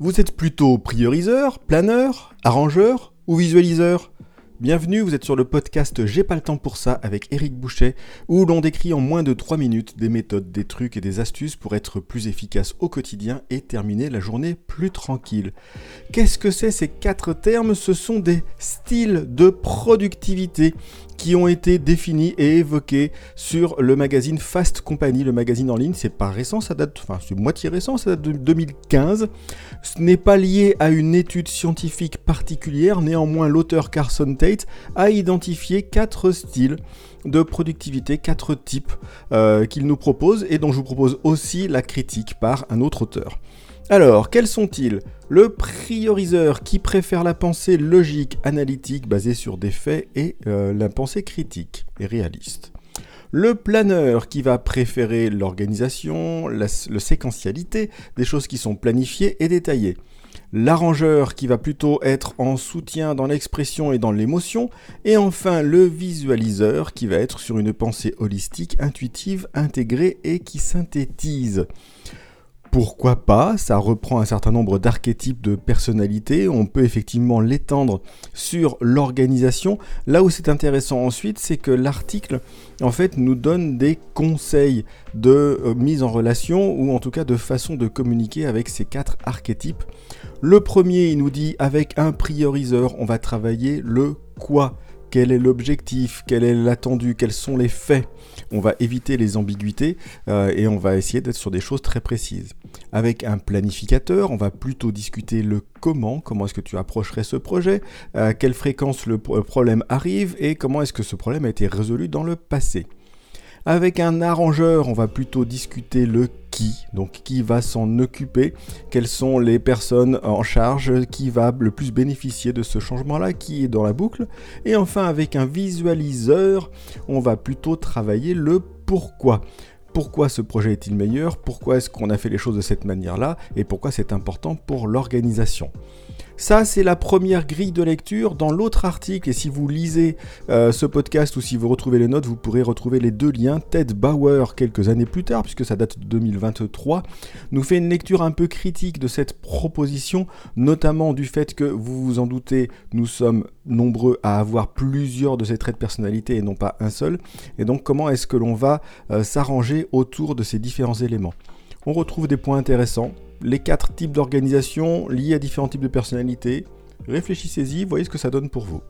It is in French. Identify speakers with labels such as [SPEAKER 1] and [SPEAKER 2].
[SPEAKER 1] Vous êtes plutôt prioriseur, planeur, arrangeur ou visualiseur? Bienvenue, vous êtes sur le podcast J'ai pas le temps pour ça avec Eric Boucher, où l'on décrit en moins de 3 minutes des méthodes, des trucs et des astuces pour être plus efficace au quotidien et terminer la journée plus tranquille. Qu'est-ce que c'est ces quatre termes? Ce sont des styles de productivité qui ont été définis et évoqués sur le magazine Fast Company, le magazine en ligne. C'est pas récent, ça date, enfin c'est moitié récent, ça date de 2015. Ce n'est pas lié à une étude scientifique particulière, néanmoins l'auteur Carson A identifié quatre styles de productivité, quatre types euh, qu'il nous propose et dont je vous propose aussi la critique par un autre auteur. Alors, quels sont-ils? Le prioriseur qui préfère la pensée logique, analytique, basée sur des faits, et euh, la pensée critique et réaliste. Le planeur qui va préférer l'organisation, la, séquentialité, des choses qui sont planifiées et détaillées. L'arrangeur qui va plutôt être en soutien dans l'expression et dans l'émotion. Et enfin le visualiseur qui va être sur une pensée holistique, intuitive, intégrée et qui synthétise pourquoi pas, ça reprend un certain nombre d'archétypes de personnalités, on peut effectivement l'étendre sur l'organisation. Là où c'est intéressant ensuite, c'est que l'article en fait nous donne des conseils de euh, mise en relation ou en tout cas de façon de communiquer avec ces quatre archétypes. Le premier, il nous dit avec un prioriseur, on va travailler le quoi quel est l'objectif, quel est l'attendu, quels sont les faits? On va éviter les ambiguïtés euh, et on va essayer d'être sur des choses très précises. Avec un planificateur, on va plutôt discuter le comment, comment est-ce que tu approcherais ce projet, à quelle fréquence le problème arrive et comment est-ce que ce problème a été résolu dans le passé. Avec un arrangeur, on va plutôt discuter le qui, donc qui va s'en occuper, quelles sont les personnes en charge, qui va le plus bénéficier de ce changement-là, qui est dans la boucle? Et enfin, avec un visualiseur, on va plutôt travailler le pourquoi. Pourquoi ce projet est-il meilleur, pourquoi est-ce qu'on a fait les choses de cette manière-là, et pourquoi c'est important pour l'organisation? Ça, c'est la première grille de lecture. Dans l'autre article, et si vous lisez euh, ce podcast ou si vous retrouvez les notes, vous pourrez retrouver les deux liens. Ted Bauer, quelques années plus tard, puisque ça date de 2023, nous fait une lecture un peu critique de cette proposition, notamment du fait que, vous vous en doutez, nous sommes nombreux à avoir plusieurs de ces traits de personnalité et non pas un seul. Et donc, comment est-ce que l'on va euh, s'arranger autour de ces différents éléments? On retrouve des points intéressants les quatre types d'organisation liés à différents types de personnalités. Réfléchissez-y, voyez ce que ça donne pour vous.